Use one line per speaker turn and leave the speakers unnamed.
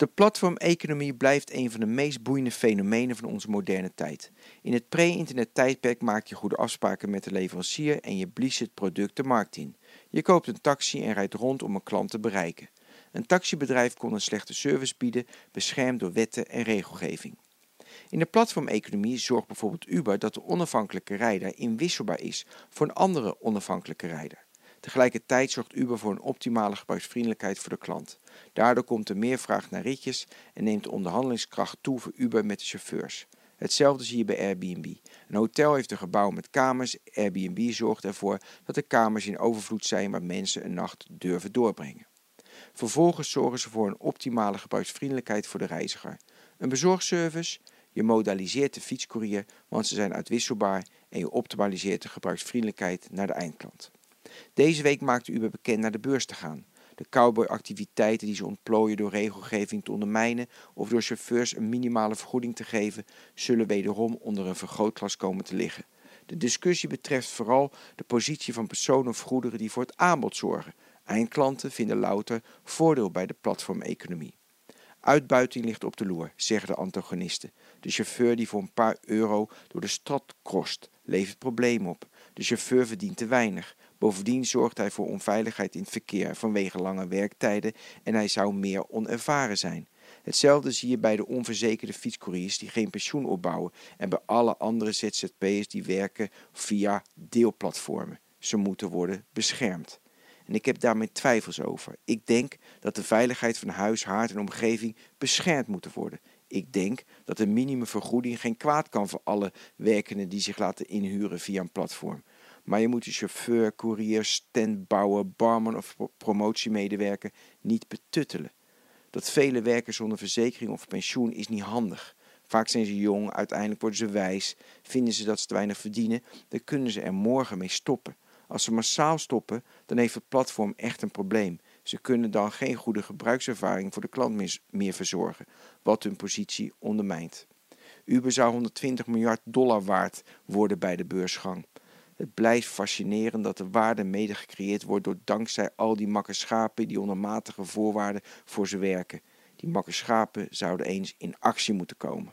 De platformeconomie blijft een van de meest boeiende fenomenen van onze moderne tijd. In het pre-internet tijdperk maak je goede afspraken met de leverancier en je blies het product de markt in. Je koopt een taxi en rijdt rond om een klant te bereiken. Een taxibedrijf kon een slechte service bieden, beschermd door wetten en regelgeving. In de platformeconomie zorgt bijvoorbeeld Uber dat de onafhankelijke rijder inwisselbaar is voor een andere onafhankelijke rijder. Tegelijkertijd zorgt Uber voor een optimale gebruiksvriendelijkheid voor de klant. Daardoor komt er meer vraag naar ritjes en neemt de onderhandelingskracht toe voor Uber met de chauffeurs. Hetzelfde zie je bij Airbnb. Een hotel heeft een gebouw met kamers. Airbnb zorgt ervoor dat de kamers in overvloed zijn waar mensen een nacht durven doorbrengen. Vervolgens zorgen ze voor een optimale gebruiksvriendelijkheid voor de reiziger. Een bezorgservice, je modaliseert de fietscourier, want ze zijn uitwisselbaar en je optimaliseert de gebruiksvriendelijkheid naar de eindklant. Deze week maakte Uber bekend naar de beurs te gaan. De cowboy-activiteiten die ze ontplooien door regelgeving te ondermijnen of door chauffeurs een minimale vergoeding te geven, zullen wederom onder een vergrootglas komen te liggen. De discussie betreft vooral de positie van personen of goederen die voor het aanbod zorgen. Eindklanten vinden louter voordeel bij de platformeconomie. Uitbuiting ligt op de loer, zeggen de antagonisten. De chauffeur die voor een paar euro door de stad krost, levert problemen op. De chauffeur verdient te weinig. Bovendien zorgt hij voor onveiligheid in het verkeer vanwege lange werktijden en hij zou meer onervaren zijn. Hetzelfde zie je bij de onverzekerde fietscouriers die geen pensioen opbouwen en bij alle andere ZZP'ers die werken via deelplatformen. Ze moeten worden beschermd. En ik heb daar mijn twijfels over. Ik denk dat de veiligheid van huis, haard en omgeving beschermd moet worden. Ik denk dat een minimumvergoeding geen kwaad kan voor alle werkenden die zich laten inhuren via een platform. Maar je moet de chauffeur, courier, standbouwer, barman of promotiemedewerker niet betuttelen. Dat vele werken zonder verzekering of pensioen is niet handig. Vaak zijn ze jong, uiteindelijk worden ze wijs, vinden ze dat ze te weinig verdienen, dan kunnen ze er morgen mee stoppen. Als ze massaal stoppen, dan heeft het platform echt een probleem. Ze kunnen dan geen goede gebruikservaring voor de klant meer verzorgen, wat hun positie ondermijnt. Uber zou 120 miljard dollar waard worden bij de beursgang. Het blijft fascinerend dat de waarde mede gecreëerd wordt door dankzij al die makke schapen die onder matige voorwaarden voor ze werken. Die makke schapen zouden eens in actie moeten komen.